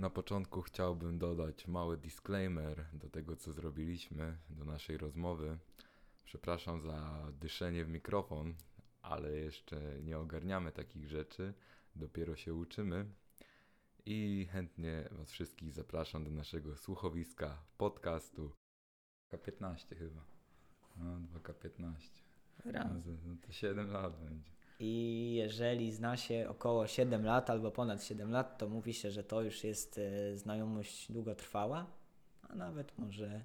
Na początku chciałbym dodać mały disclaimer do tego, co zrobiliśmy, do naszej rozmowy. Przepraszam za dyszenie w mikrofon, ale jeszcze nie ogarniamy takich rzeczy, dopiero się uczymy. I chętnie Was wszystkich zapraszam do naszego słuchowiska, podcastu. K15 chyba. No, 2K15. Raz. No, to- no to 7 lat będzie. I jeżeli zna się około 7 lat albo ponad 7 lat, to mówi się, że to już jest e, znajomość długotrwała, a nawet może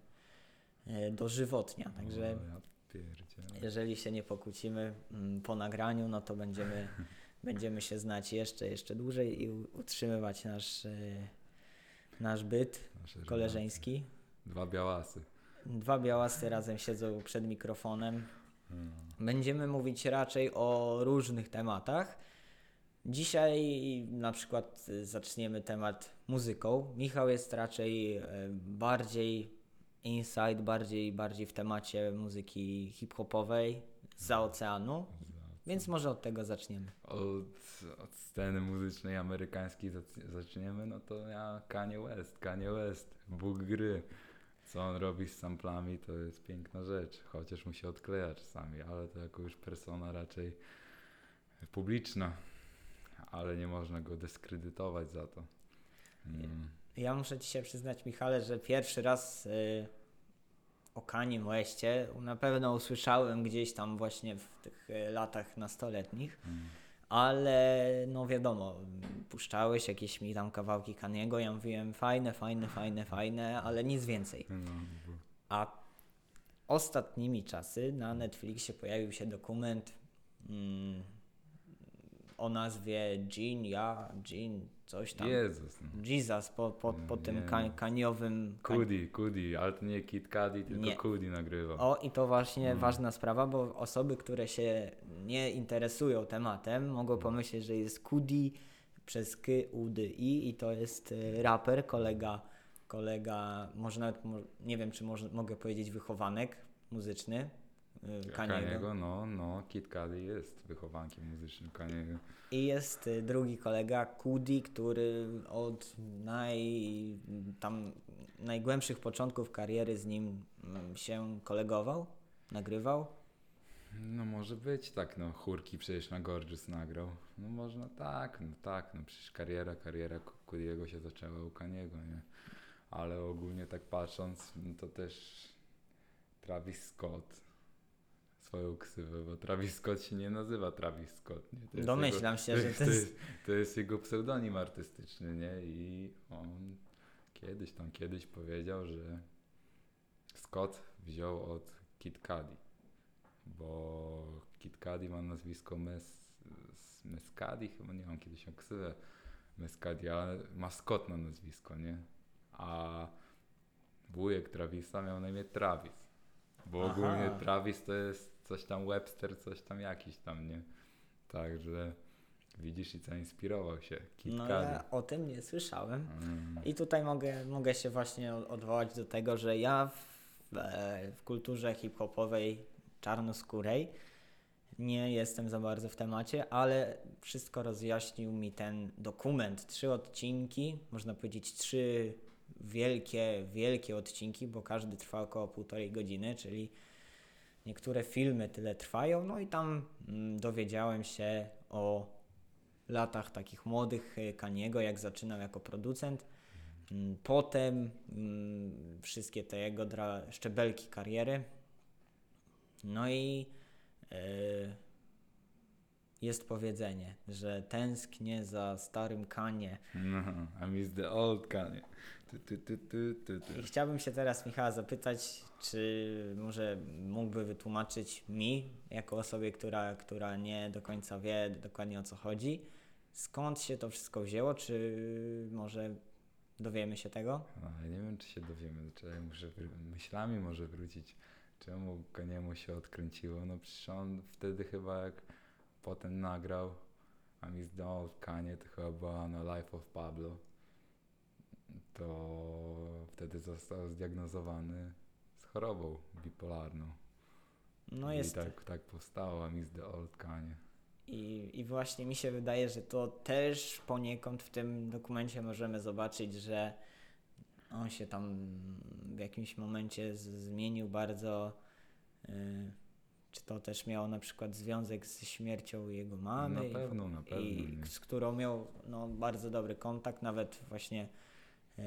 e, dożywotnia. Także jeżeli się nie pokłócimy mm, po nagraniu, no to będziemy, będziemy się znać jeszcze, jeszcze dłużej i utrzymywać nasz, e, nasz byt Nasze koleżeński. Dwa białasy. Dwa białasy razem siedzą przed mikrofonem. Będziemy mówić raczej o różnych tematach. Dzisiaj na przykład zaczniemy temat muzyką. Michał jest raczej e, bardziej inside, bardziej, bardziej w temacie muzyki hip-hopowej za oceanu, więc może od tego zaczniemy. Od, od sceny muzycznej amerykańskiej zac- zaczniemy, no to ja Kanye West, Kanye West, Bóg gry. Co on robi z samplami, to jest piękna rzecz, chociaż mu się odkleja czasami, ale to jako już persona raczej publiczna, ale nie można go dyskredytować za to. Mm. Ja muszę Ci się przyznać, Michale, że pierwszy raz y, o Kanye Westie na pewno usłyszałem gdzieś tam właśnie w tych y, latach nastoletnich, Mm. Ale no wiadomo, puszczałeś jakieś mi tam kawałki Kaniego, ja mówiłem fajne, fajne, fajne, fajne, ale nic więcej. No, bo- A ostatnimi czasy na Netflixie pojawił się dokument mm, o nazwie Jean, ja, Jean, coś tam. Jezus. No. Jesus po, po, po tym ka- kaniowym. Kan... Kudi, Kudi, ale to nie Kid Cudi, tylko Nie. Kudi nagrywał. O, i to właśnie ważna sprawa, bo osoby, które się nie interesują tematem, mogą pomyśleć, że jest Kudi przez K, U, D, I i to jest y, raper, kolega, kolega, może nawet, nie wiem, czy może, mogę powiedzieć wychowanek muzyczny y, Kaniego. Kaniego, no, no, Kid Cudi jest wychowankiem muzycznym Kaniego. I jest y, drugi kolega, Kudi, który od naj, tam, najgłębszych początków kariery z nim mm, się kolegował, nagrywał. No może być tak, no chórki przecież na Gorgeous nagrał. No można tak, no tak, no przecież kariera, kariera Kudiego się zaczęła u Kaniego, nie? Ale ogólnie tak patrząc, no to też Travis Scott swoją ksywę, bo Travis Scott się nie nazywa Travis Scott, nie? Domyślam jego, się, że to jest- to jest jego pseudonim artystyczny, nie? I on kiedyś tam kiedyś powiedział, że Scott wziął od Kid Cudi bo Kid Cudi ma nazwisko Mes, Mescadi, chyba nie mam kiedyś miał ksywę Mescadi, ale ma Scott na nazwisko, nie? A wujek Travisa miał na imię Travis, bo Aha. ogólnie Travis to jest coś tam Webster, coś tam jakiś tam, nie? Także widzisz i zainspirował się Kid No ja o tym nie słyszałem. Mm. I tutaj mogę, mogę się właśnie odwołać do tego, że ja w, e, w kulturze hip-hopowej czarnoskórej nie jestem za bardzo w temacie, ale wszystko rozjaśnił mi ten dokument. Trzy odcinki, można powiedzieć trzy wielkie, wielkie odcinki, bo każdy trwa około półtorej godziny, czyli niektóre filmy tyle trwają. No i tam mm, dowiedziałem się o latach takich młodych e, Kaniego, jak zaczynał jako producent. Mm, Potem mm, wszystkie te jego szczebelki kariery. No i e, jest powiedzenie, że tęsknię za starym Kanie. No, I miss the old Kanye. Tu, tu, tu. I chciałbym się teraz Michała zapytać, czy może mógłby wytłumaczyć mi, jako osobie, która, która nie do końca wie dokładnie o co chodzi, skąd się to wszystko wzięło, czy może dowiemy się tego? Ale nie wiem, czy się dowiemy. Czy muszę myślami może wrócić. Czemu Kaniemu się odkręciło? No przecież on wtedy chyba jak potem nagrał A the Old Kanye to chyba była no Life of Pablo. To wtedy został zdiagnozowany z chorobą bipolarną. No I jest, tak, tak powstało A Miss the Old Kanye. I, I właśnie mi się wydaje, że to też poniekąd w tym dokumencie możemy zobaczyć, że on się tam w jakimś momencie zmienił bardzo. y, czy to też miało na przykład związek z śmiercią jego mamy? Na i- pewno, na pewno. i z którą miał no, bardzo dobry kontakt, nawet właśnie e,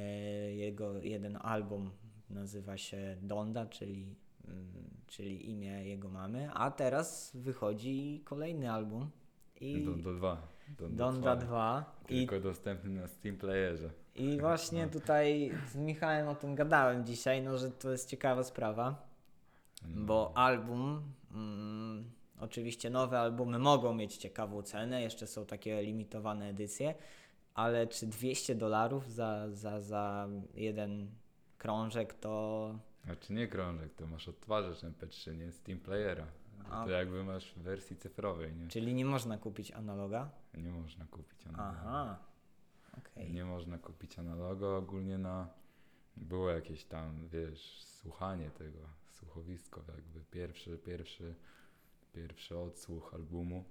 jego jeden album nazywa się Donda, czyli, mm, czyli imię jego mamy, a teraz wychodzi kolejny album i Donda 2. Donda Donda 2. 2 i, Tylko dostępny na Steam Playerze. I właśnie tutaj z Michałem o tym gadałem dzisiaj, no że to jest ciekawa sprawa. No. Bo album, mm, oczywiście nowe albumy mogą mieć ciekawą cenę, jeszcze są takie limitowane edycje, ale czy 200 dolarów za, za, za jeden krążek to. Znaczy nie krążek, to masz odtwarzacz MP3, nie Steam Playera. A- To jakby masz w wersji cyfrowej, nie? Czyli nie można kupić analoga? Nie można kupić analoga. Aha. Okej. Nie można kupić analoga ogólnie na... Było jakieś tam, wiesz, słuchanie tego, słuchowisko jakby, pierwszy, pierwszy, pierwszy odsłuch albumu.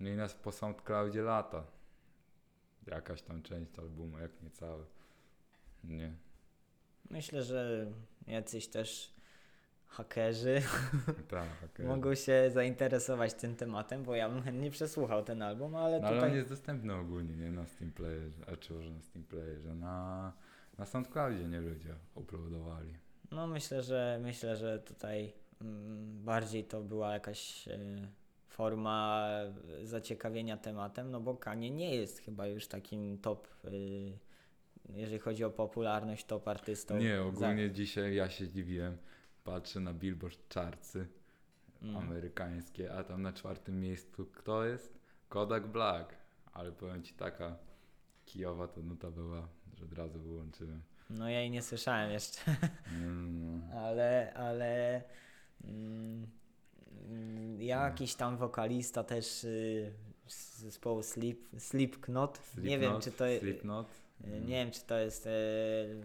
No i nas po SoundCloudzie lata. Jakaś tam część albumu, jak nie cały. Nie. Myślę, że jacyś też hakerzy Tak, okej. mogą się zainteresować tym tematem, bo ja bym chętnie przesłuchał ten album, ale No, ale tutaj. on jest dostępny ogólnie, nie na Steam Playerze, a czy może na Steam Playerze, na, na SoundCloudzie nie ludzie uploadowali. No myślę, że myślę, że tutaj mm, bardziej to była jakaś e, forma zaciekawienia tematem, no bo Kanie nie jest chyba już takim top, e, jeżeli chodzi o popularność, top artystą. Nie, za- ogólnie dzisiaj ja się dziwiłem, patrzę na Billboard chartsy Mm. amerykańskie, a tam na czwartym miejscu kto jest? Kodak Black, ale powiem Ci taka kijowa to nuta była, że od razu wyłączyłem. No ja jej nie słyszałem jeszcze, Mm, ale, ale mm, mm, jakiś tam wokalista też y, z zespołu Sleep, Slipknot, nie wiem czy to jest... Slipknot. E, Mm. Nie wiem, czy to jest e,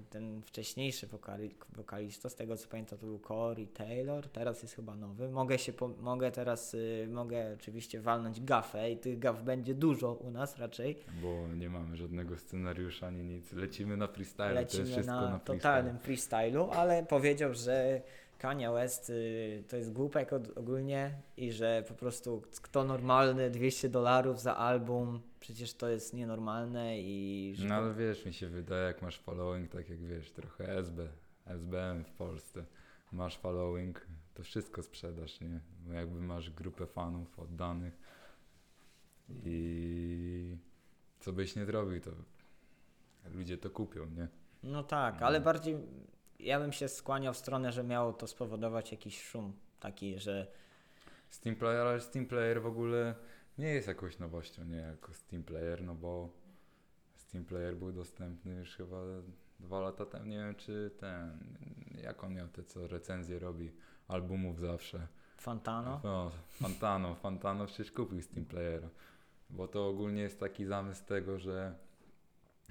ten wcześniejszy wokali, wokalista, z tego co pamiętam to był Corey Taylor, teraz jest chyba nowy. Mogę się, po, mogę teraz, y, mogę oczywiście walnąć gafę i tych gaf będzie dużo u nas raczej. Bo nie mamy żadnego scenariusza ani nic. Lecimy na freestyle. to jest Lecimy wszystko na, na, freestyle. totalnym freestylu, ale powiedział, że Kanye West y, to jest głupek od, ogólnie i że po prostu kto normalny 200 dolarów za album, przecież to jest nienormalne i No ale wiesz, mi się wydaje, jak masz following, tak jak wiesz, trochę SB, SBM w Polsce. Masz following, to wszystko sprzedasz, nie? Bo jakby masz grupę fanów oddanych i co byś nie zrobił, to ludzie to kupią, nie? No tak, ale bardziej ja bym się skłaniał w stronę, że miało to spowodować jakiś szum taki, że Steam Player, ale Steam Player w ogóle nie jest jakąś nowością, nie? Jako Steam Player, no bo Steam Player był dostępny już chyba dwa lata temu. Nie wiem, czy ten, jak on miał te, co recenzje robi albumów zawsze. Fantano. No, Fantano, Fantano przecież kupił Steam Playera. Bo to ogólnie jest taki zamysł tego, że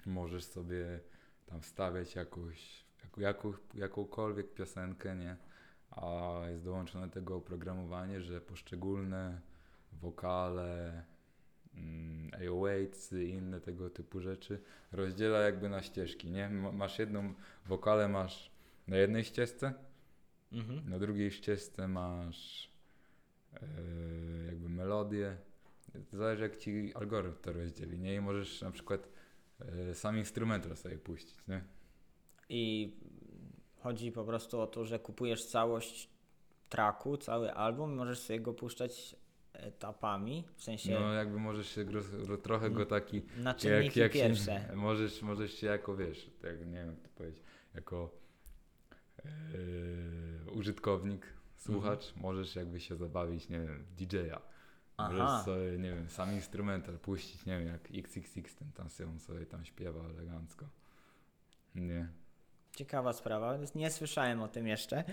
możesz sobie tam wstawiać jakąś, jaką, jaką, jakąkolwiek piosenkę, nie? A jest dołączone do tego oprogramowanie, że poszczególne wokale, mm, 808 i inne tego typu rzeczy rozdziela jakby na ścieżki, nie? Masz jedną wokalę masz na jednej ścieżce, Mhm. na drugiej ścieżce masz e, jakby melodię. Zależy jak ci algorytm to rozdzieli, nie? I możesz na przykład e, sam instrumental sobie puścić, nie? I chodzi po prostu o to, że kupujesz całość traku, cały album możesz sobie go puszczać etapami, w sensie No jakby możesz się gro, ro, trochę go taki na czynniki się- pierwsze. możesz, możesz się jako wiesz, tak nie wiem jak to powiedzieć, jako e, użytkownik, słuchacz, możesz jakby się zabawić, nie wiem, DJ-a. Aha. Możesz sobie, nie wiem, sam instrumental puścić, nie wiem, jak XXX ten tam sobie, on sobie tam śpiewa elegancko. Nie. Ciekawa sprawa, nie słyszałem o tym jeszcze.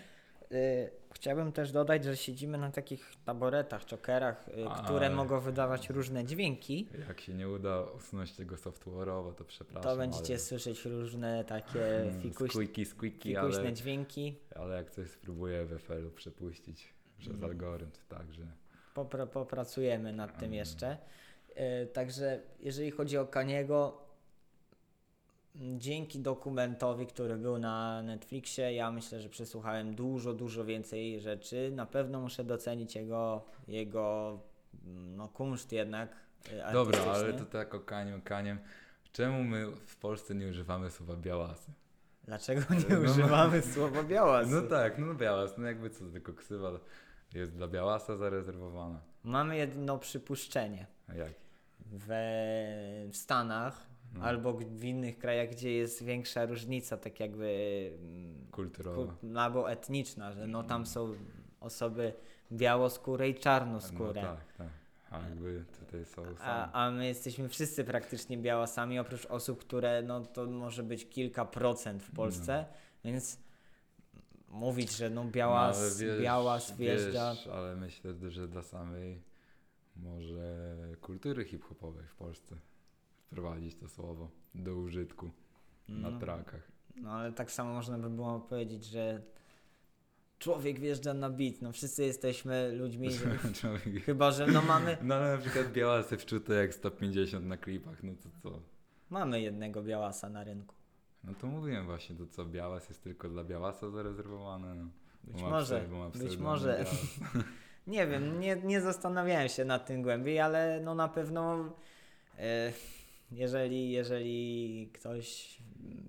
Y, Chciałbym też dodać, że siedzimy na takich taboretach, czokerach, y, które mogą wydawać różne dźwięki. Jak się nie uda usunąć tego software'owo, to przepraszam. To będziecie ale... słyszeć różne takie Mm, fikuś, Squeaky, squeaky, fikuśne ale, dźwięki. ale jak coś spróbuję w FL-u przepuścić przez Mhm. algorytm, także popra- popracujemy nad tym Mm. jeszcze. E, Także jeżeli chodzi o Kaniego, dzięki dokumentowi, który był na Netflixie, ja myślę, że przesłuchałem dużo, dużo więcej rzeczy. Na pewno muszę docenić jego, jego no, kunszt jednak e, Dobra, ale artystyczny. to tak o Kaniu, Kaniem. Czemu my w Polsce nie używamy słowa białasy? Dlaczego nie No, no. używamy słowa białas? No tak, no białas, no jakby co, tylko ksywa jest dla białasa zarezerwowana. Mamy jedno przypuszczenie. A jak? We, w Stanach No. albo w innych krajach, gdzie jest większa różnica, tak jakby mm, Kulturowa. kul- no, albo etniczna, że no tam są osoby białoskóre i czarnoskóre. No tak, tak. A jakby tutaj są A, a my jesteśmy wszyscy praktycznie białasami, oprócz osób, które no to może być kilka procent w Polsce, więc mówić, że no białas, No, wiesz, białas wjeżdża. Wiesz, ale myślę, że dla samej może kultury hip-hopowej w Polsce wprowadzić to słowo do użytku na No. trakach. No ale tak samo można by było powiedzieć, że człowiek wjeżdża na beat. No wszyscy jesteśmy ludźmi, że, chyba że no mamy, No ale na przykład białasy wczute jak 150 na klipach, no to co? mamy jednego białasa na rynku. No to mówiłem właśnie, to co, białas jest tylko dla białasa zarezerwowane. No. Być ma może, być może. Nie wiem, nie, nie zastanawiałem się nad tym głębiej, ale no na pewno e, jeżeli, jeżeli ktoś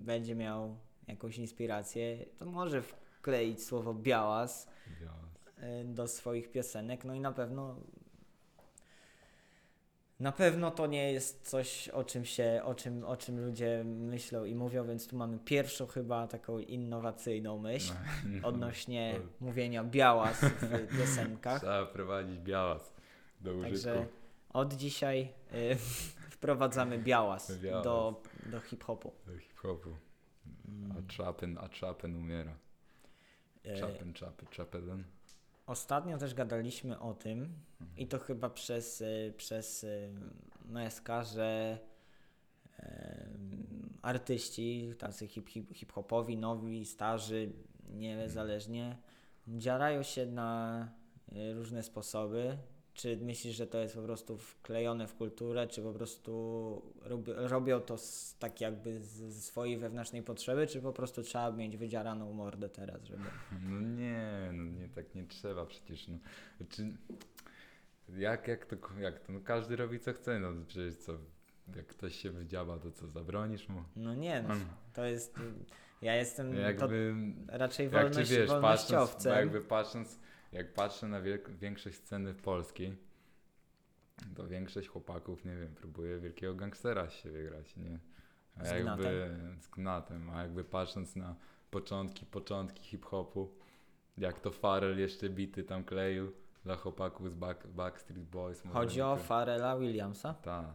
będzie miał jakąś inspirację, to może wkleić słowo białas białas. e, do swoich piosenek, no i na pewno na pewno to nie jest coś, o czym się, o czym, o czym ludzie myślą i mówią, więc tu mamy pierwszą chyba taką innowacyjną myśl No, odnośnie mówienia białas w piosenkach. Trzeba prowadzić białas do użytku. Także od dzisiaj y, wprowadzamy białas, Białas. do, do hip-hopu. Do hip-hopu. Mm. A Chapen, a Chapen umiera. Y, Chapen, Chapen, Chapen. Ostatnio też gadaliśmy o tym Mhm. i to chyba przez, y, przez y, MSK, że artyści, tacy hip, hip, hip-hopowi, nowi, starzy, niezależnie, dziarają się na różne sposoby. Czy myślisz, że to jest po prostu wklejone w kulturę, czy po prostu robi, robią to z, tak jakby ze swojej wewnętrznej potrzeby, czy po prostu trzeba mieć wydziaraną mordę teraz, żeby... No nie, no nie, tak nie trzeba przecież. No. Znaczy, jak, jak, to, jak to? No każdy robi co chce, no przecież co, jak ktoś się wydziaba, to co, zabronisz mu? No nie, no, to jest... Ja jestem to Jakby, raczej jak wolność, czy wiesz, patrząc, jakby patrząc, jak patrzę na większość sceny polskiej, to większość chłopaków, nie wiem, próbuje wielkiego gangstera się wygrać, nie? A Z jakby z gnatem, a jakby patrząc na początki, początki hip-hopu, jak to Farel jeszcze bity tam kleił dla chłopaków z Back, Backstreet Boys. Chodzi o Pharrella Williamsa. Tak.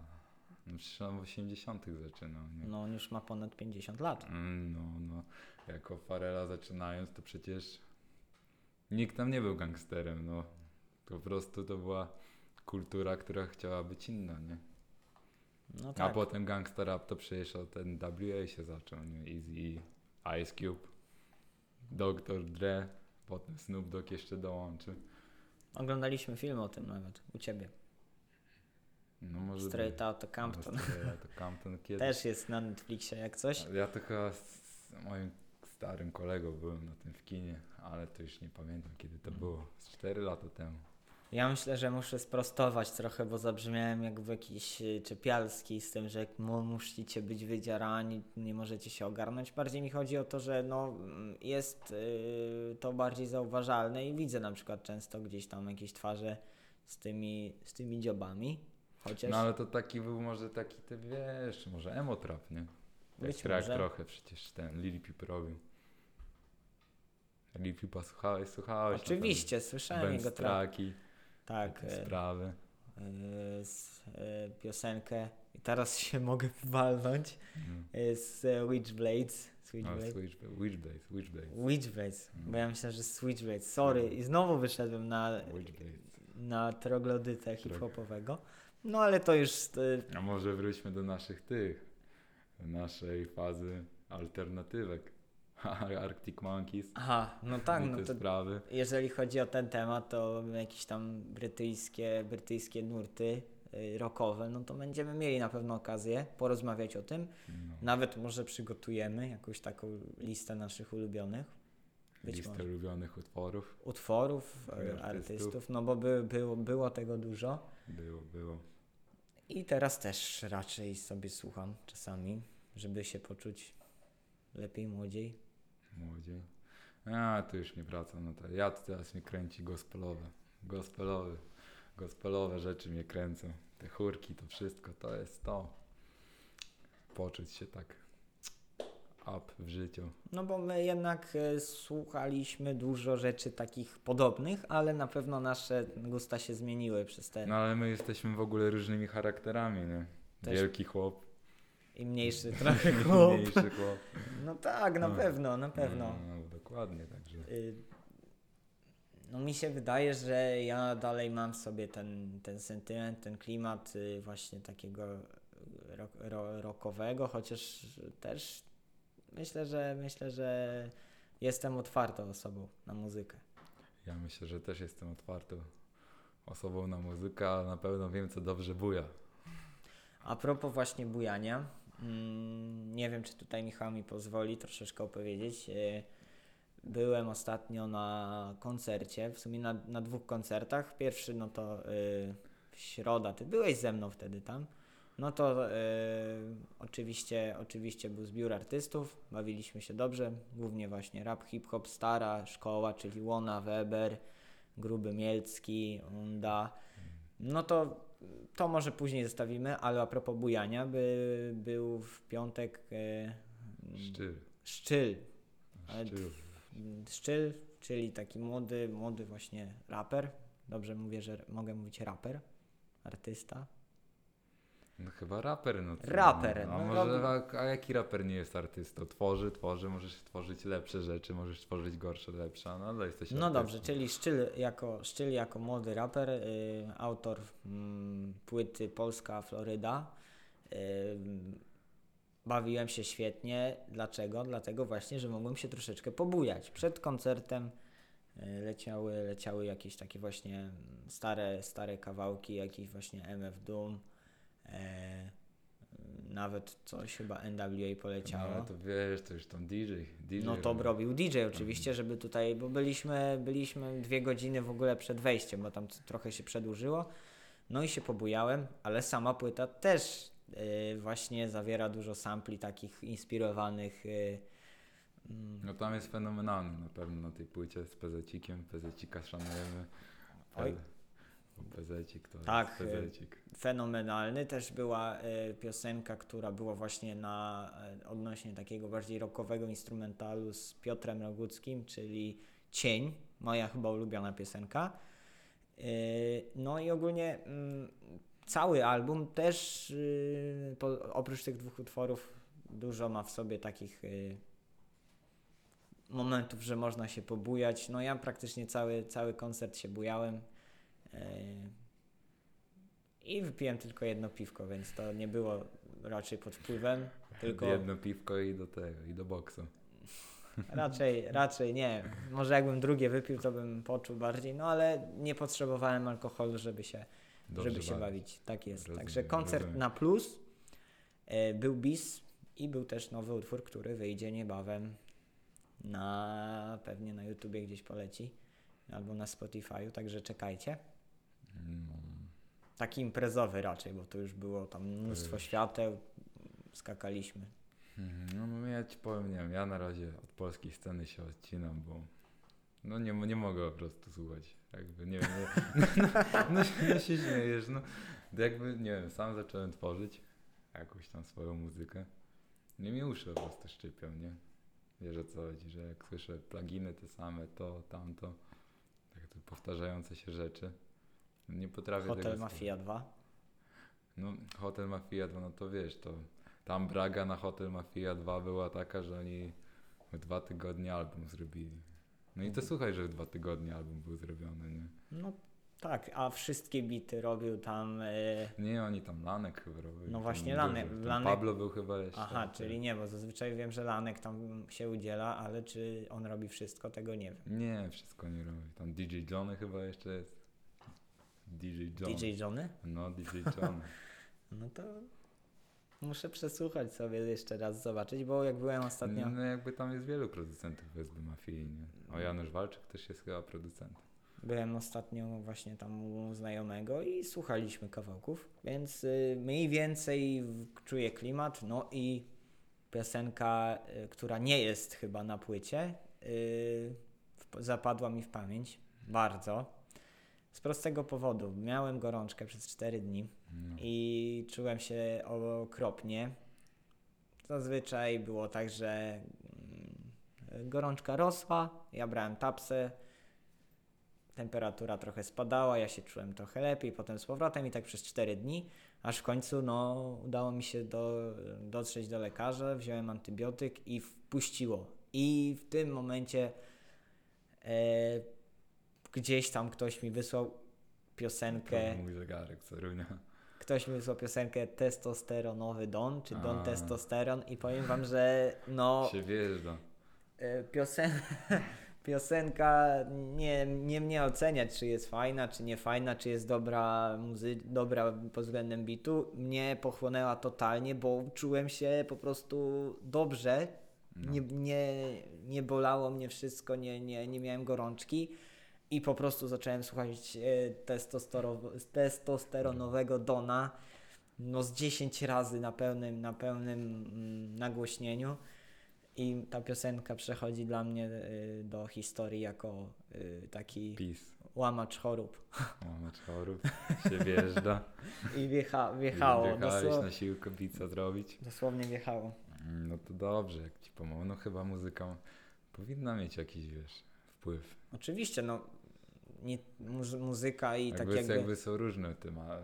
No przecież on w 80 zaczynał, nie? No on już ma ponad 50 lat. Mm, No, no. Jako Farela zaczynając, to przecież nikt tam nie był gangsterem, no. Po prostu to była kultura, która chciała być inna, nie? No A tak. potem gangster rap to przecież od NWA się zaczął, nie? Easy, Ice Cube, Dr. Dre, potem Snoop Dogg jeszcze dołączył. Oglądaliśmy film o tym nawet u ciebie. No może Straight być. Outta Compton. No, Straight Outta Compton kiedyś. Też jest na Netflixie jak coś. Ja to chyba z moim starym kolegą byłem na tym w kinie, ale to już nie pamiętam kiedy to było. Z 4 lata temu. Ja myślę, że muszę sprostować trochę, bo zabrzmiałem jak jakiś y, czepialski z tym, że mu- musicie być wydzierani, nie możecie się ogarnąć. Bardziej mi chodzi o to, że no, jest y, to bardziej zauważalne i widzę na przykład często gdzieś tam jakieś twarze z tymi, z tymi dziobami. Chociaż No ale to taki był może taki, ty wiesz, może emotrap, nie? Jak Być może. trochę przecież ten Lil Peep robił. Lil Peepa słuchałeś, słuchałeś. oczywiście na słyszałem jego traki, tak, y, sprawy. z, y, piosenkę i teraz się mogę walnąć No. y, z Witchblades. Switchblade. Switchblade, Witchblade, Witchblade. Witchblades, Mm. bo ja myślałem, że Switchblades. Sorry, i znowu wyszedłem na, na troglodytę hip-hopowego. No ale to już A może wróćmy do naszych tych, naszej fazy alternatywek. Arctic Monkeys. Aha, no tak, no to sprawy. jeżeli chodzi o ten temat, to jakieś tam brytyjskie, brytyjskie nurty y, rockowe, no to będziemy mieli na pewno okazję porozmawiać o tym. No. Nawet może przygotujemy jakąś taką listę naszych ulubionych być Listę może. ulubionych utworów. utworów, e, artystów. artystów, no bo by, było, było tego dużo. Było, było. I teraz też raczej sobie słucham czasami, żeby się poczuć lepiej, młodziej. Młodziej. A, tu już nie wracam na to. Ja to teraz mnie kręci gospelowe. Gospelowe. Gospelowe rzeczy mnie kręcą. Te chórki, to wszystko, to jest to. Poczuć się tak up w życiu. No bo my jednak e, słuchaliśmy dużo rzeczy takich podobnych, ale na pewno nasze gusta się zmieniły przez te No ale my jesteśmy w ogóle różnymi charakterami, nie? Też- Wielki chłop. I mniejszy trochę chłop. Mniejszy chłop. No tak, na No. pewno, na pewno. No, no, dokładnie, także. Y, No mi się wydaje, że ja dalej mam w sobie ten, ten sentyment, ten klimat y, właśnie takiego rock, ro, rockowego, chociaż też myślę, że myślę, że jestem otwartą osobą na muzykę. Ja myślę, że też jestem otwartą osobą na muzykę, ale na pewno wiem, co dobrze buja. A propos właśnie bujania, nie wiem, czy tutaj Michał mi pozwoli troszeczkę opowiedzieć. Y, Byłem ostatnio na koncercie, w sumie na, na dwóch koncertach. Pierwszy, no to y, środa, ty byłeś ze mną wtedy tam. No to y, oczywiście, oczywiście był zbiór artystów, bawiliśmy się dobrze, głównie właśnie rap, hip-hop, stara szkoła, czyli Łona, Weber, Gruby Mielcki, Unda. No to to może później zostawimy, ale a propos bujania, by, był w piątek e, Szczyl. Szczyl. Szczyl. Szczyl, czyli taki młody, młody właśnie raper. Dobrze mówię, że mogę mówić raper, artysta. No chyba raper, no co? Raper, No, a no może, a, a jaki raper nie jest artystą? Tworzy, tworzy, możesz tworzyć lepsze rzeczy, możesz tworzyć gorsze, lepsze, no ale jesteś No artystą. dobrze, czyli Szczyl jako, Szczyl jako młody raper, y, autor mm, płyty Polska Floryda. Y, bawiłem się świetnie. Dlaczego? Dlatego właśnie, że mogłem się troszeczkę pobujać. Przed koncertem y, leciały, leciały jakieś takie właśnie stare, stare kawałki, jakieś właśnie MF Doom. E, nawet coś chyba NWA poleciało. No to wiesz, to już tam DJ. DJ No to robi. robił DJ oczywiście, żeby tutaj, bo byliśmy, byliśmy dwie godziny w ogóle przed wejściem, bo tam trochę się przedłużyło. No i się pobujałem, ale sama płyta też y, właśnie zawiera dużo sampli takich inspirowanych. y, mm, No tam jest fenomenalny na pewno na tej płycie z pezecikiem. Pezecika szanujemy. Oj. Pezecik to Tak, jest pezecik. fenomenalny. Też była y, piosenka, która była właśnie na y, odnośnie takiego bardziej rockowego instrumentalu z Piotrem Roguckim, czyli Cień, moja chyba ulubiona piosenka. Y, no i ogólnie mm, cały album też y, oprócz tych dwóch utworów dużo ma w sobie takich y, momentów, że można się pobujać. No ja praktycznie cały, cały koncert się bujałem. Y, i wypiłem tylko jedno piwko, więc to nie było raczej pod wpływem, tylko Jedno piwko i do tego, i do boksu. raczej, raczej nie. Może jakbym drugie wypił, to bym poczuł bardziej, no ale nie potrzebowałem alkoholu, żeby się, Dobrze żeby się bawić. bawić. Tak jest. Rozumiem, Także koncert rozumiem. na plus. E, był bis i był też nowy utwór, który wyjdzie niebawem na pewnie na YouTubie gdzieś poleci albo na Spotify'u, także czekajcie. No. Taki imprezowy raczej, bo to już było tam mnóstwo świateł, skakaliśmy. Mhm, No ja ci powiem, nie wiem, ja na razie od polskiej sceny się odcinam, bo no nie, nie mogę po prostu słuchać. Jakby, nie wiem, nie, no, no, się- no się śmiejesz, no. Jakby, nie wiem, sam zacząłem tworzyć jakąś tam swoją muzykę. Nie mi uszy po prostu szczypią, nie? Wiesz o co chodzi, że jak słyszę pluginy te same, to, tamto, tak to powtarzające się rzeczy. Nie potrafię Hotel tego Mafia 2. no, Hotel Mafia 2, no to wiesz, to tam Braga na Hotel Mafia 2 była taka, że oni w dwa tygodnie album zrobili. No i to Mhm. słuchaj, że w dwa tygodnie album był zrobiony, nie? No Tak, a wszystkie bity robił tam. e, Nie, oni tam Lanek chyba robili. No właśnie. Lanek- Lanek- Pablo był chyba jeszcze. Aha, tak. czyli nie, bo zazwyczaj wiem, że Lanek tam się udziela, ale czy on robi wszystko, tego nie wiem. Nie, wszystko nie robi. Tam DJ Johnny chyba jeszcze jest. DJ John. DJ Johnny? No, DJ Johnny. No to muszę przesłuchać sobie jeszcze raz, zobaczyć, bo jak byłem ostatnio. No jakby tam jest wielu producentów SB Mafii, nie? O Janusz Walczyk też jest chyba producentem. Byłem ostatnio właśnie tam u znajomego i słuchaliśmy kawałków, więc y, mniej więcej czuję klimat. No i piosenka, y, która nie jest chyba na płycie, y, zapadła mi w pamięć bardzo. Z prostego powodu. Miałem gorączkę przez 4 dni No. i czułem się okropnie. Zazwyczaj było tak, że mm, gorączka rosła, ja brałem tapsę, temperatura trochę spadała, ja się czułem trochę lepiej, potem z powrotem i tak przez 4 dni, aż w końcu no, udało mi się do, dotrzeć do lekarza, wziąłem antybiotyk i wpuściło. I w tym momencie e, gdzieś tam ktoś mi wysłał piosenkę. To mój zegarek, co runia. Ktoś mi wysłał piosenkę Testosteronowy Don, czy Don A. Testosteron i powiem wam, że no Się wjeżdża. e, piosen... piosenka nie, nie mnie oceniać, czy jest fajna, czy nie fajna, czy jest dobra, muzy... dobra pod względem bitu. Mnie pochłonęła totalnie, bo czułem się po prostu dobrze. No. Nie, nie, nie bolało mnie wszystko, nie, nie, nie miałem gorączki. I po prostu zacząłem słuchać e, testostero- testosteronowego Dona no z 10 razy na pełnym, na pełnym mm, nagłośnieniu. I ta piosenka przechodzi dla mnie y, do historii jako y, taki Pis. łamacz chorób. Mamy chorób. Się wjeżdża. I wjecha, wjechało, Wjechałeś dosło, na siłkę pizza zrobić. dosłownie wjechało. No to dobrze, jak ci pomogę. No chyba muzyka powinna mieć jakiś, wiesz, wpływ. Oczywiście, no nie, muzy- muzyka i jakby, tak jakby... jakby są różne tema,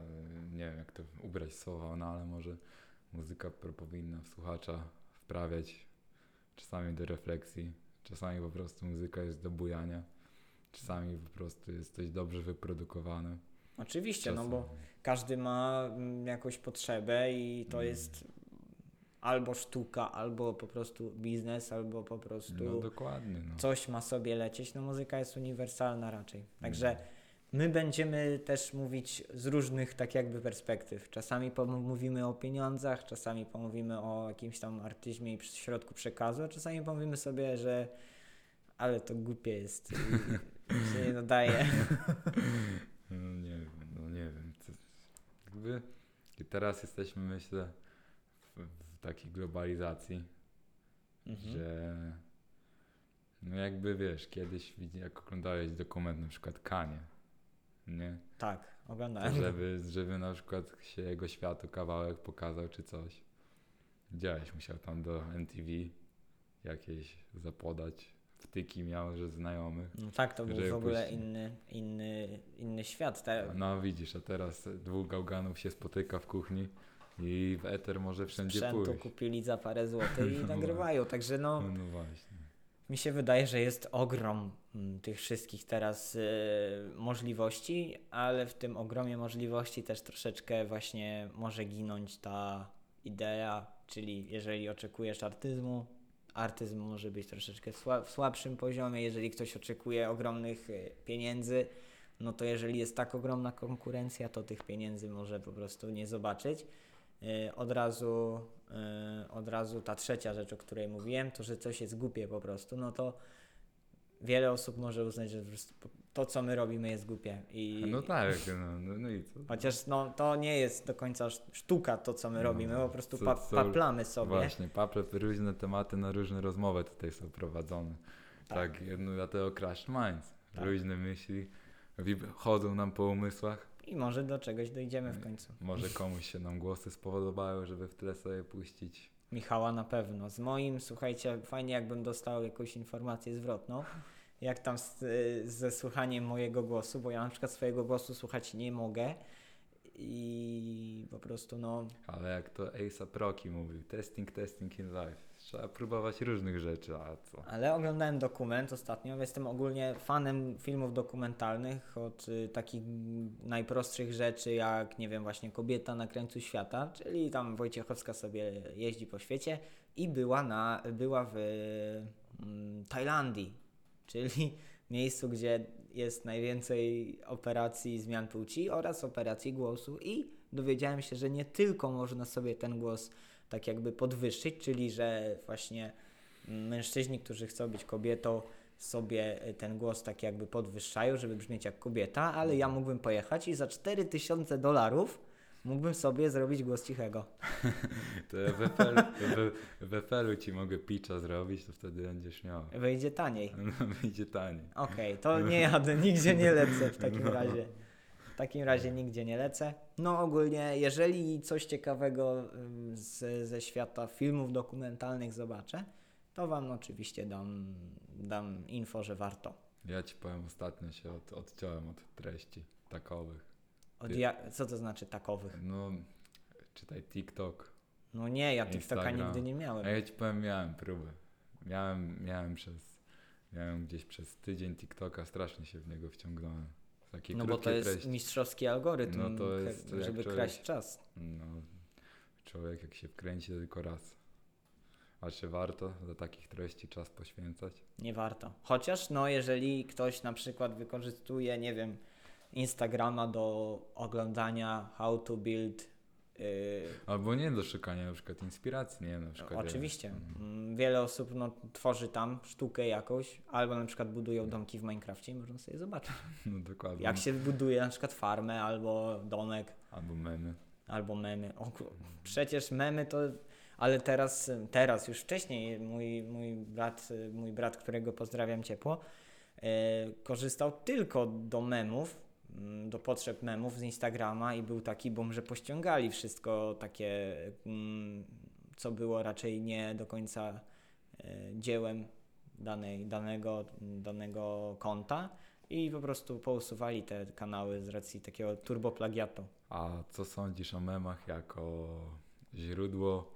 nie wiem jak to ubrać słowa, no ale może muzyka powinna w słuchacza wprawiać czasami do refleksji, czasami po prostu muzyka jest do bujania, czasami po prostu jest coś dobrze wyprodukowane. Oczywiście, no Czasami- bo każdy ma mm, jakąś potrzebę i to Mm. jest albo sztuka, albo po prostu biznes, albo po prostu No dokładnie, no. coś ma sobie lecieć. No muzyka jest uniwersalna raczej. Także Mm. my będziemy też mówić z różnych tak jakby perspektyw. Czasami pomówimy o pieniądzach, czasami pomówimy o jakimś tam artyzmie i środku przekazu, a czasami pomówimy sobie, że ale to głupie jest i się nie nadaje. No nie wiem, no nie wiem. To, jakby, I teraz jesteśmy, myślę, w, w takiej globalizacji, Mhm. że no jakby wiesz, kiedyś jak oglądałeś dokument na przykład Kanie, nie? Tak, To oglądałem. żeby, żeby na przykład się jego światu kawałek pokazał czy coś. Widziałeś, musiał tam do MTV jakieś zapodać. Wtyki miał, że znajomych. No tak, to był w ogóle puścić. inny, inny, inny świat. Te, No widzisz, a teraz dwóch gałganów się spotyka w kuchni i w eter może wszędzie sprzętu pójść. kupili za parę złotych i No nagrywają. Także no, No, no właśnie. mi się wydaje, że jest ogrom mm, tych wszystkich teraz y, możliwości, ale w tym ogromie możliwości też troszeczkę właśnie może ginąć ta idea, czyli jeżeli oczekujesz artyzmu, artyzm może być troszeczkę sła- w słabszym poziomie, jeżeli ktoś oczekuje ogromnych y, pieniędzy, no to jeżeli jest tak ogromna konkurencja, to tych pieniędzy może po prostu nie zobaczyć. Y, Od razu, y, od razu ta trzecia rzecz, o której mówiłem, to że coś jest głupie po prostu, no to wiele osób może uznać, że prostu to, co my robimy, jest głupie. I No tak, no, no, no i co? Chociaż no, to nie jest do końca sz- sztuka to, co my No, robimy, po prostu co- pa, paplamy sobie. Właśnie, paple, różne tematy na różne rozmowy tutaj są prowadzone. Tak. Tak, no dlatego Crash Minds. Tak. Różne myśli chodzą nam po umysłach. I może do czegoś dojdziemy w końcu. Może komuś się nam głosy spodobały, żeby w tle sobie puścić. Michała na pewno. Z moim, słuchajcie, fajnie jakbym dostał jakąś informację zwrotną, jak tam z, y, ze słuchaniem mojego głosu, bo ja na przykład swojego głosu słuchać nie mogę i po prostu no, Ale jak to Asa Proki mówił, testing, testing in life. Trzeba próbować różnych rzeczy, a co? Ale oglądałem dokument ostatnio. Jestem ogólnie fanem filmów dokumentalnych od y, takich najprostszych rzeczy, jak nie wiem, właśnie Kobieta na krańcu świata, czyli tam Wojciechowska sobie jeździ po świecie i była, na, była w mm, Tajlandii, czyli miejscu, gdzie jest najwięcej operacji zmian płci oraz operacji głosu i dowiedziałem się, że nie tylko można sobie ten głos tak jakby podwyższyć, czyli że właśnie mężczyźni, którzy chcą być kobietą, sobie ten głos tak jakby podwyższają, żeby brzmieć jak kobieta, ale ja mógłbym pojechać i za 4000 dolarów mógłbym sobie zrobić głos cichego. To ja w Efelu ci mogę pitcha zrobić, to wtedy będziesz miał. Wyjdzie taniej. No, wyjdzie taniej. Okej, to nie jadę, nigdzie nie lecę w takim razie. W takim razie nigdzie nie lecę. No ogólnie, jeżeli coś ciekawego z, ze świata filmów dokumentalnych zobaczę, to Wam oczywiście dam, dam info, że warto. Ja ci powiem, ostatnio się od, odciąłem od treści takowych. Od ja, co to znaczy takowych? No, czytaj TikTok. No nie, ja TikToka Instagram. nigdy nie miałem. A ja ci powiem, miałem próbę. Miałem, miałem przez, miałem gdzieś przez tydzień TikToka, strasznie się w niego wciągnąłem. Takie No bo to jest treści. mistrzowski algorytm, No to jest żeby człowiek- kraść czas. No, człowiek jak się wkręci to tylko raz. A czy warto za takich treści czas poświęcać? Nie warto. Chociaż, no, jeżeli ktoś na przykład wykorzystuje, nie wiem, Instagrama do oglądania how to build. Yy, Albo nie do szukania na przykład inspiracji, nie? Na przykład oczywiście. Ja, Mm, Wiele osób no, tworzy tam sztukę jakąś, albo na przykład budują domki w Minecrafcie i można sobie zobaczyć. no dokładnie. Jak się buduje na przykład farmę, albo domek, Albo memy. albo memy. O, przecież memy to. Ale teraz, teraz już wcześniej mój, mój brat, mój brat, którego pozdrawiam ciepło, e, korzystał tylko do memów, do potrzeb memów z Instagrama i był taki boom, że pościągali wszystko takie, mm, co było raczej nie do końca e, dziełem danej, danego, danego konta i po prostu pousuwali te kanały z racji takiego turboplagiatu. A co sądzisz o memach jako źródło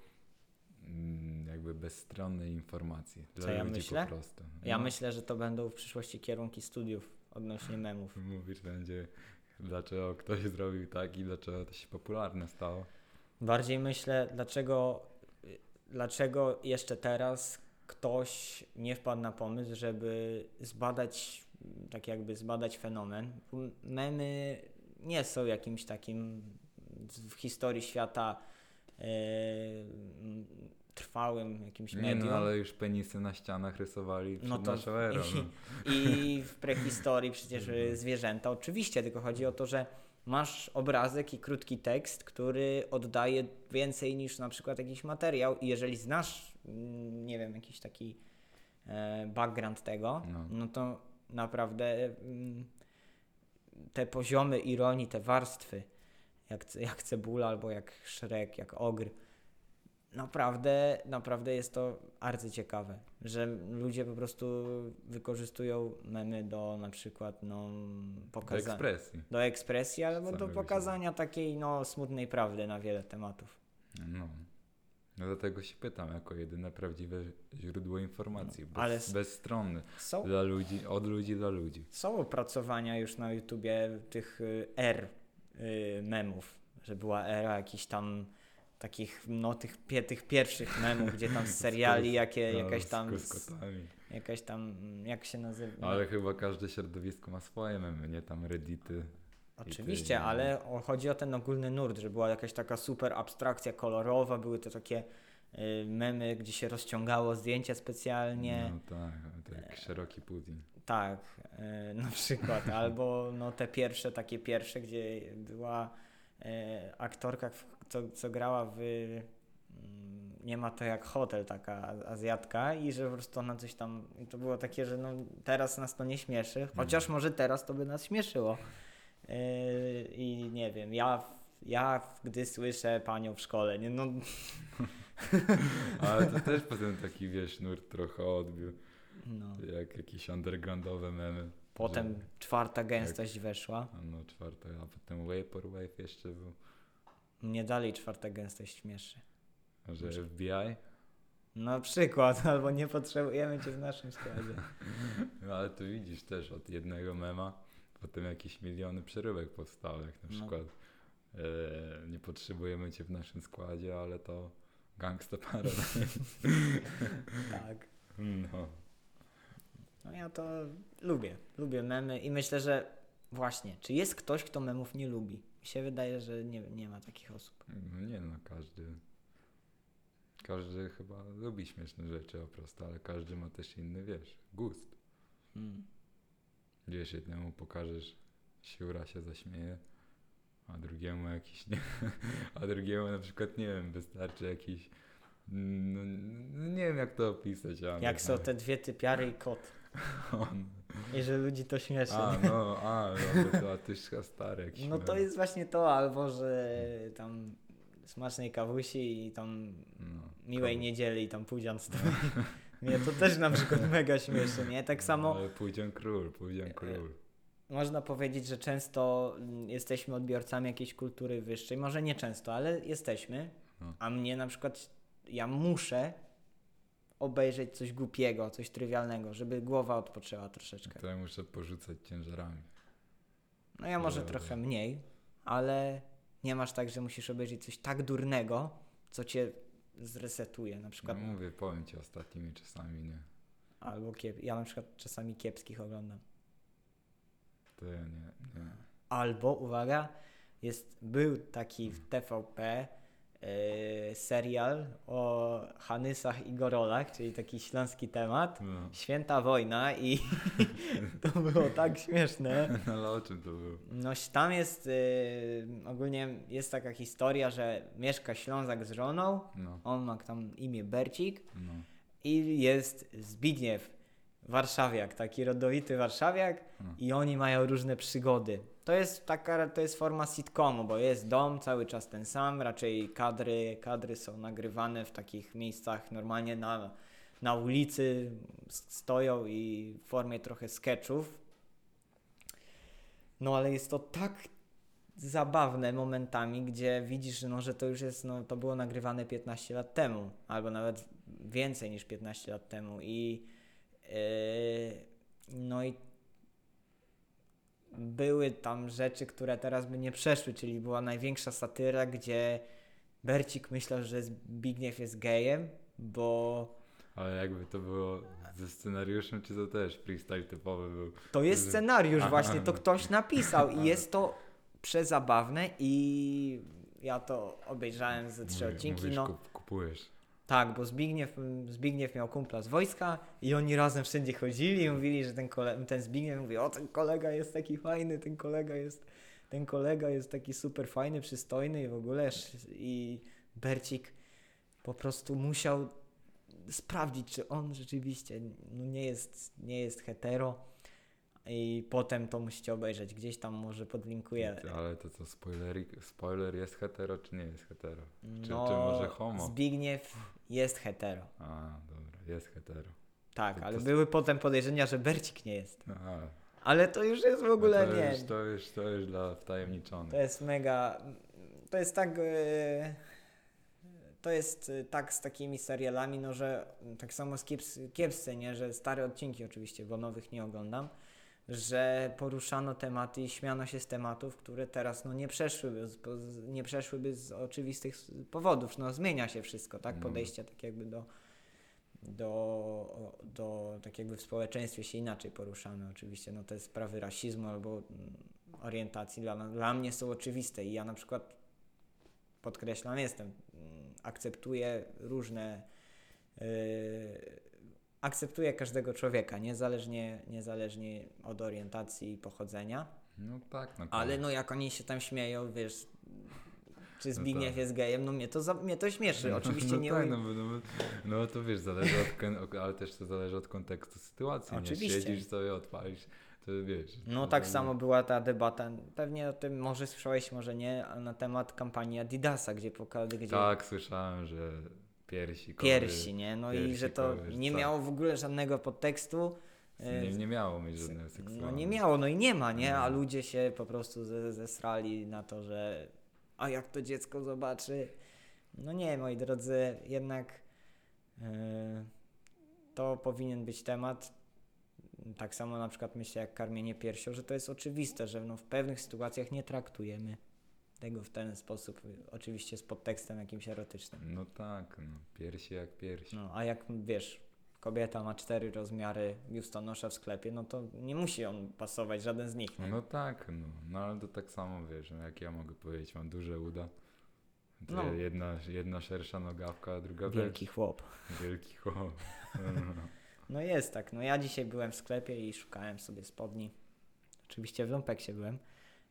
mm, jakby bezstronnej informacji dla Co ja ludzi myślę? po prostu? Ja No, myślę, że to będą w przyszłości kierunki studiów odnośnie memów. Mówisz będzie, dlaczego ktoś zrobił tak i dlaczego to się popularne stało. Bardziej myślę, dlaczego, dlaczego jeszcze teraz ktoś nie wpadł na pomysł, żeby zbadać, tak jakby zbadać fenomen. Memy nie są jakimś takim w historii świata e, trwałym jakimś Nie medium. no, ale już penisy na ścianach rysowali przed No to- naszą erą. No. I w prehistorii przecież y, zwierzęta, oczywiście, tylko chodzi o to, że masz obrazek i krótki tekst, który oddaje więcej niż na przykład jakiś materiał i jeżeli znasz, mm, nie wiem, jakiś taki e, background tego, No. no to naprawdę mm, te poziomy ironii, te warstwy, jak, jak cebula albo jak szrek, jak ogr, naprawdę, naprawdę jest to arcyciekawe, że ludzie po prostu wykorzystują memy do na przykład no, Do pokazania, ekspresji. do ekspresji albo do pokazania takiej no, smutnej prawdy na wiele tematów. No. No dlatego się pytam, jako jedyne prawdziwe źródło informacji. Bez, ale s- bezstronny. Są, Dla ludzi, od ludzi dla ludzi. są opracowania już na YouTubie tych y, R y, memów, że była era jakichś tam takich, no tych, pie, tych pierwszych memów, gdzie tam z seriali, jakie, No, jakaś tam, z, jakaś tam, mm, jak się nazywa? Ale chyba każde środowisko ma swoje memy, nie? Tam reddity. Oczywiście, ale o, chodzi o ten ogólny nurt, że była jakaś taka super abstrakcja kolorowa, były to takie y, memy, gdzie się rozciągało zdjęcia specjalnie. No tak, tak szeroki pudding. Tak, y, na przykład. Albo no, te pierwsze, takie pierwsze, gdzie była y, aktorka, w- co, co grała w. mm, Nie ma to jak hotel, taka Azjatka, i że po prostu ona coś tam. To było takie, że no, teraz nas to nie śmieszy, chociaż może teraz to by nas śmieszyło. Yy, I nie wiem, ja, ja gdy słyszę panią w szkole, nie no. Ale to też potem taki, wiesz, nurt trochę odbił. no. Jak jakieś undergroundowe memy. Potem Że, czwarta gęstość weszła. a no czwarte, a potem Vaporwave jeszcze był. Mnie dalej czwarta gęstość śmieszy. Że FBI? Na przykład, albo nie potrzebujemy cię w naszym składzie. No ale tu widzisz też od jednego mema potem jakieś miliony przeróbek powstały, jak na No. przykład e, nie potrzebujemy cię w naszym składzie, ale to Gangsta Paradise. Tak. No. No ja to lubię. Lubię memy i myślę, że właśnie, czy jest ktoś, kto memów nie lubi? Mi się wydaje, że nie, nie ma takich osób. no nie no, każdy każdy chyba lubi śmieszne rzeczy po prostu, ale każdy ma też inny, wiesz, gust. Mm. Wiesz, jednemu pokażesz siura się zaśmieje, a drugiemu jakiś nie, a drugiemu na przykład, nie wiem, wystarczy jakiś no, no nie wiem jak to opisać, ale Jak są te dwie typiary i kot. I że ludzi to śmieszy. A, no, a, no, to, a ty chyba stary jakiś No to jest właśnie to, albo że tam smacznej kawusi i tam no, miłej koło. niedzieli i tam pójdzian stoi. Mnie to też na przykład mega śmieszy, nie? Tak samo Ale pójdzie król, pójdzie E, król. można powiedzieć, że często jesteśmy odbiorcami jakiejś kultury wyższej. Może nie często, ale jesteśmy. No. A mnie na przykład, ja muszę obejrzeć coś głupiego, coś trywialnego, żeby głowa odpoczęła troszeczkę. To ja muszę porzucać ciężarami. No ja może Dobra. trochę mniej, ale nie masz tak, że musisz obejrzeć coś tak durnego, co cię zresetuje. Na No przykład, mówię, powiem ci ostatnimi czasami, nie. albo kiep... ja na przykład czasami kiepskich oglądam. To ja nie, nie. Albo, uwaga, jest, był taki w TVP yy, serial o Hanysach i Gorolach, czyli taki śląski temat. No. Święta wojna i to było tak śmieszne. No, ale o czym to było? No tam jest, yy, ogólnie jest taka historia, że mieszka Ślązak z żoną, No, on ma tam imię Bercik no. i jest Zbigniew, warszawiak, taki rodowity warszawiak no. i oni mają różne przygody. To jest taka, to jest forma sitcomu, bo jest dom cały czas ten sam, raczej kadry, kadry są nagrywane w takich miejscach normalnie na, na ulicy, stoją i w formie trochę sketchów. No ale jest to tak zabawne momentami, gdzie widzisz, no, że to już jest, no, to było nagrywane 15 lat temu, albo nawet więcej niż 15 lat temu i yy, no i były tam rzeczy, które teraz by nie przeszły, czyli była największa satyra, gdzie Bercik myślał, że Zbigniew jest gejem, bo Ale jakby to było ze scenariuszem, czy to też freestyle typowy był? to jest scenariusz właśnie, to ktoś napisał i jest to przezabawne i ja to obejrzałem ze trzy Mówi- odcinki, Mówisz, no kup, kupujesz. Tak, bo Zbigniew, Zbigniew miał kumpla z wojska i oni razem wszędzie chodzili i mówili, że ten, ten Zbigniew mówi, o ten kolega jest taki fajny, ten kolega jest, ten kolega jest taki super fajny, przystojny i w ogóle i Bercik po prostu musiał sprawdzić, czy on rzeczywiście no nie, jest, nie jest hetero i potem to musicie obejrzeć, gdzieś tam może podlinkuję. Ale to co, spoilerik, spoiler jest hetero, czy nie jest hetero? Czy, No, czy może homo? Zbigniew jest hetero. A, dobra, jest hetero. Tak, To- ale to- były potem podejrzenia, że Bercik nie jest. A, Ale to już jest w ogóle no to nie. Już, to, już, to już dla wtajemniczonych. To jest mega. To jest tak. e, To jest e, tak z takimi serialami, no że tak samo z kieps, kiepscy, nie, że stare odcinki oczywiście, bo nowych nie oglądam, że poruszano tematy i śmiano się z tematów, które teraz no nie przeszłyby, nie przeszłyby z oczywistych powodów. No zmienia się wszystko, tak? No. Podejście tak jakby do, do, do tak jakby w społeczeństwie się inaczej poruszamy oczywiście. No te sprawy rasizmu albo mm, orientacji dla, dla mnie są oczywiste i ja na przykład podkreślam, jestem, mm, akceptuję różne, yy, akceptuję każdego człowieka, niezależnie, niezależnie od orientacji i pochodzenia, No tak, no ale no jak oni się tam śmieją, wiesz, czy Zbigniew tak. jest gejem, no mnie to, za, mnie to śmieszy, oczywiście no nie... Tak, no, no, no to wiesz, zależy od, ale też to zależy od kontekstu sytuacji. Oczywiście. Nie? Siedzisz sobie, odpalisz, to wiesz. No to, tak to- samo była ta debata, pewnie o tym może słyszałeś, może nie, na temat kampanii Adidasa, gdzie pokazali, gdzie Tak, słyszałem, że piersi. piersi, nie? No i piersi że to nie tak. miało w ogóle żadnego podtekstu. e, Nie, nie miało mieć żadnego No seksualnego. nie miało, no i nie ma, nie? A No. ludzie się po prostu ze- zesrali na to, że a jak to dziecko zobaczy? No nie, moi drodzy, jednak e, to powinien być temat. Tak samo na przykład myślę jak karmienie piersią, że to jest oczywiste, że no w pewnych sytuacjach nie traktujemy tego w ten sposób, oczywiście z podtekstem jakimś erotycznym. No tak, no, piersi jak piersi. No, a jak wiesz, kobieta ma cztery rozmiary biustonosza w sklepie, no to nie musi on pasować, żaden z nich. nie? No tak, no, no ale to tak samo wiesz, no, jak ja mogę powiedzieć, mam duże uda. No. jedna, jedna szersza nogawka, a druga Wielki chłop. Wielki chłop. No jest tak. No ja dzisiaj byłem w sklepie i szukałem sobie spodni. Oczywiście w Lumpeksie byłem.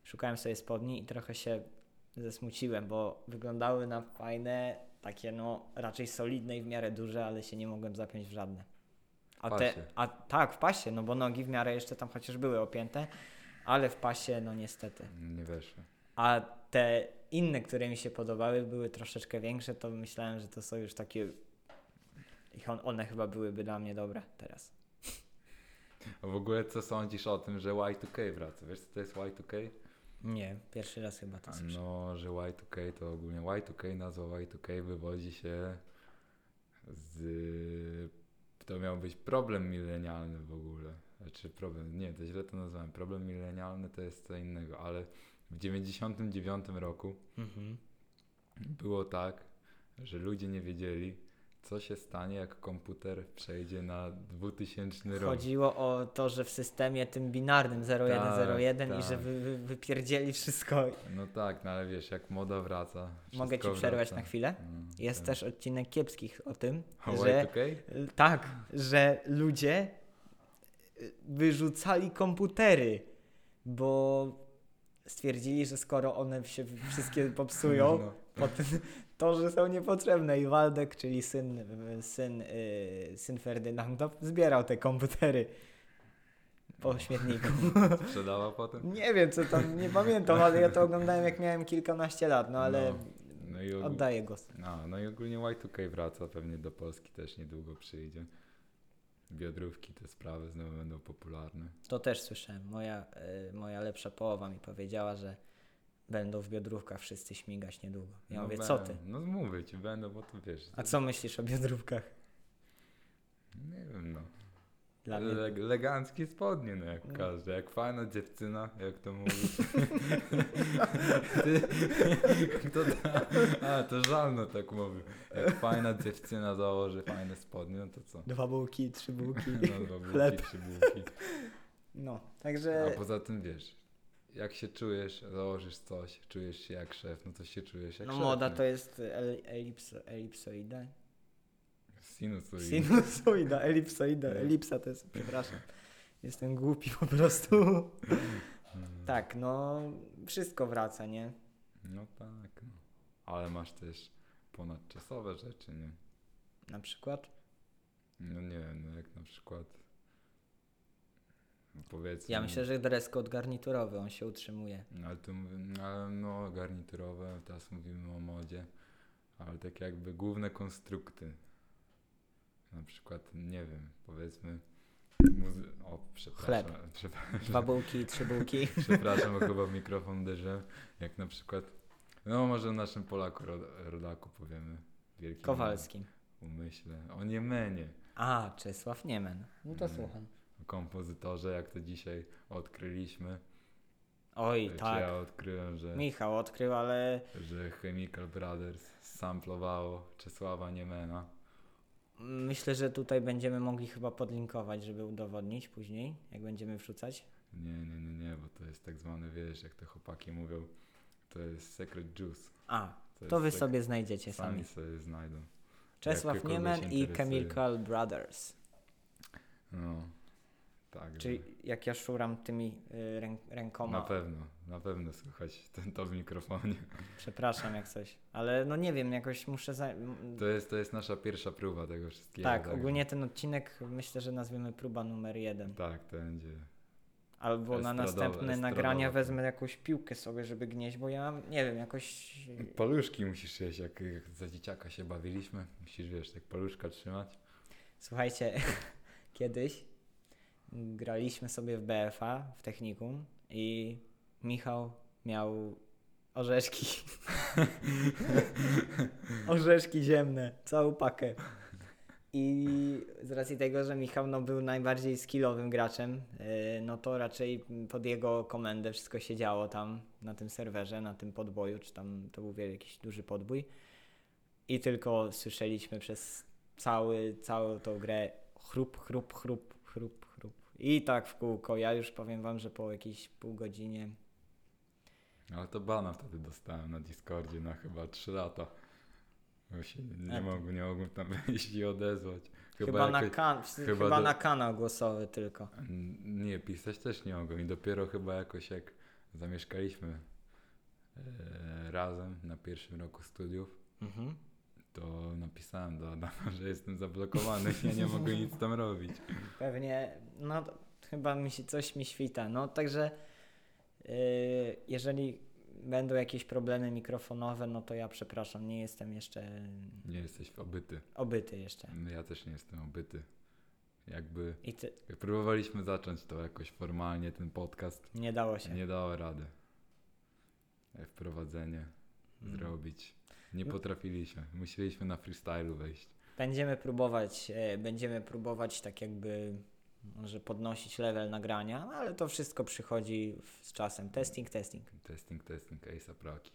Szukałem sobie spodni i trochę się zesmuciłem, bo wyglądały na fajne, takie no raczej solidne i w miarę duże, ale się nie mogłem zapiąć w żadne. A W te, a tak, w pasie, no bo nogi w miarę jeszcze tam chociaż były opięte, ale w pasie no niestety. Nie weszło. A te inne, które mi się podobały, były troszeczkę większe, to myślałem, że to są już takie. I on, one chyba byłyby dla mnie dobre teraz. A w ogóle co sądzisz o tym, że Y2K wraca? Wiesz co to jest Y2K? Nie, pierwszy raz chyba to słyszę. No, że Y2K to ogólnie Y2K, nazwa Y2K wywodzi się z... To miał być problem milenialny w ogóle. Znaczy problem, nie, to źle to nazwałem. Problem milenialny to jest co innego, ale w 99 roku Mhm. było tak, że ludzie nie wiedzieli, co się stanie, jak komputer przejdzie na 2000 rok. Chodziło o to, że w systemie tym binarnym 0101 i tak. że wy, wy, wypierdzieli wszystko. No tak, no ale wiesz, jak moda wraca. Mogę ci przerwać wraca. na chwilę? No, Jest tak. też odcinek kiepskich o tym, O że Y2K? tak, że ludzie y, wyrzucali komputery, bo stwierdzili, że skoro one się wszystkie popsują, No. potem to, że są niepotrzebne i Waldek, czyli syn, syn, y, syn Ferdynanda, zbierał te komputery po śmietniku. Sprzedała potem? Nie wiem, co tam, nie pamiętam, ale ja to oglądałem jak miałem kilkanaście lat, no ale No. No i, og... oddaję głos. A, no i ogólnie Y2K wraca, pewnie do Polski też niedługo przyjdzie. Biodrówki, te sprawy znowu będą popularne. To też słyszałem. Moja, y, moja lepsza połowa mi powiedziała, że będą w biodrówkach wszyscy śmigać niedługo. Ja no mówię, co ty? No mówię ci, będą, bo to wiesz. A co myślisz o biodrówkach? Nie wiem, no. Dla mnie... Le- eleganckie spodnie, no jak No. każdy. Jak fajna dziewczyna, jak to mówisz. Kto ta, a, to żalno tak mówił. Jak fajna dziewczyna założy fajne spodnie, no to co? Dwa bułki, trzy bułki. No, dwa bułki, Chleb. trzy bułki. No, także A poza tym wiesz, jak się czujesz, założysz coś, czujesz się jak szef, no to się czujesz jak no szef. moda nie? to jest el, elipso, elipsoida. Sinusoid. Sinusoida, elipsoida, elipsa to jest, przepraszam. Jestem głupi po prostu. Mm. Tak, no wszystko wraca, nie? No tak, no. Ale masz też ponadczasowe rzeczy, nie? Na przykład No nie wiem, no jak na przykład no powiedzmy... Ja myślę, że dress code garniturowy, on się utrzymuje. No, ale tu no, no garniturowe, teraz mówimy o modzie, ale tak jakby główne konstrukty. Na przykład, nie wiem, powiedzmy... Muzy- o, przepraszam. Przepraszam, Dwa bułki, trzy bułki. przepraszam, bo chyba w mikrofon uderzyłem. Jak na przykład, no może naszym Polaku, rod- rodaku powiemy. Wielkim Kowalskim. Umyśle. O Niemenie. A, Czesław Niemen. No to Mm. słucham. Kompozytorze, jak to dzisiaj odkryliśmy. Oj, Czy tak. ja odkryłem, że, Michał odkrył, ale że Chemical Brothers samplowało Czesława Niemena. myślę, że tutaj będziemy mogli chyba podlinkować, żeby udowodnić później, jak będziemy wrzucać. Nie, nie, nie, nie, bo to jest tak zwany, wiesz, jak te chłopaki mówią, to jest secret juice. A, To, to wy sobie znajdziecie sami sami. sobie znajdą. Czesław Niemen i. Chemical Brothers. No, tak. Czyli jak ja szuram tymi y, ręk, rękoma. Na pewno, na pewno słychać ten to w mikrofonie. Przepraszam jak coś. Ale no nie wiem, jakoś muszę. Za... To jest, to jest nasza pierwsza próba tego wszystkiego. tak, także- ogólnie ten odcinek myślę, że nazwiemy próba numer jeden. Tak, to będzie. Albo na następne estradowe nagrania wezmę jakąś piłkę sobie, żeby gnieść, bo ja nie wiem, jakoś. Paluszki musisz jeść, jak, jak za dzieciaka się bawiliśmy. Musisz, wiesz, tak paluszka trzymać. Słuchajcie, kiedyś graliśmy sobie w BFA w technikum i Michał miał orzeszki. orzeszki ziemne, całą pakę. I z racji tego, że Michał no, był najbardziej skillowym graczem, yy, no to raczej pod jego komendę wszystko się działo tam na tym serwerze, na tym podboju, czy tam to był jakiś duży podbój. I tylko słyszeliśmy przez cały, całą tą grę chrup, chrup, chrup, chrup. I tak w kółko. Ja już powiem wam, że po jakiejś pół godzinie Ale to bana wtedy dostałem na Discordzie na chyba 3 lata. Nie, A- mogłem, nie mogłem tam wejść i odezwać. chyba, na, jakoś- kan- chyba chyba do- na kanał głosowy tylko. Nie, pisać też nie mogłem i dopiero chyba jakoś jak zamieszkaliśmy e, razem na pierwszym roku studiów, Mhm. To napisałem do Adama, że jestem zablokowany, ja nie mogę nic tam robić. Pewnie, no chyba mi się coś mi świta. No także yy, jeżeli będą jakieś problemy mikrofonowe, no to ja przepraszam, nie jestem jeszcze Nie jesteś obyty. obyty jeszcze. Ja też nie jestem obyty. Jakby I ty, jak próbowaliśmy zacząć to jakoś formalnie, ten podcast, nie dało się. nie dało rady. Wprowadzenie Mm. zrobić. Nie No. potrafiliśmy. Musieliśmy na freestylu wejść. Będziemy próbować, e, będziemy próbować tak jakby może podnosić level nagrania, ale to wszystko przychodzi z czasem. Testing, testing. Testing, testing, Ace'a Praki.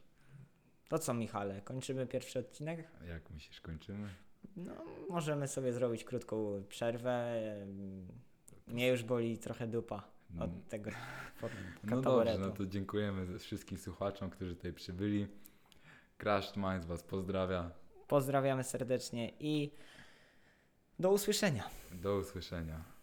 To co Michale, kończymy pierwszy odcinek? Jak myślisz, kończymy? No, możemy sobie zrobić krótką przerwę. Mnie już boli trochę dupa od tego No dobrze, no to dziękujemy wszystkim słuchaczom, którzy tutaj przybyli. Crashed Minds Was pozdrawia. Pozdrawiamy serdecznie i do usłyszenia. Do usłyszenia.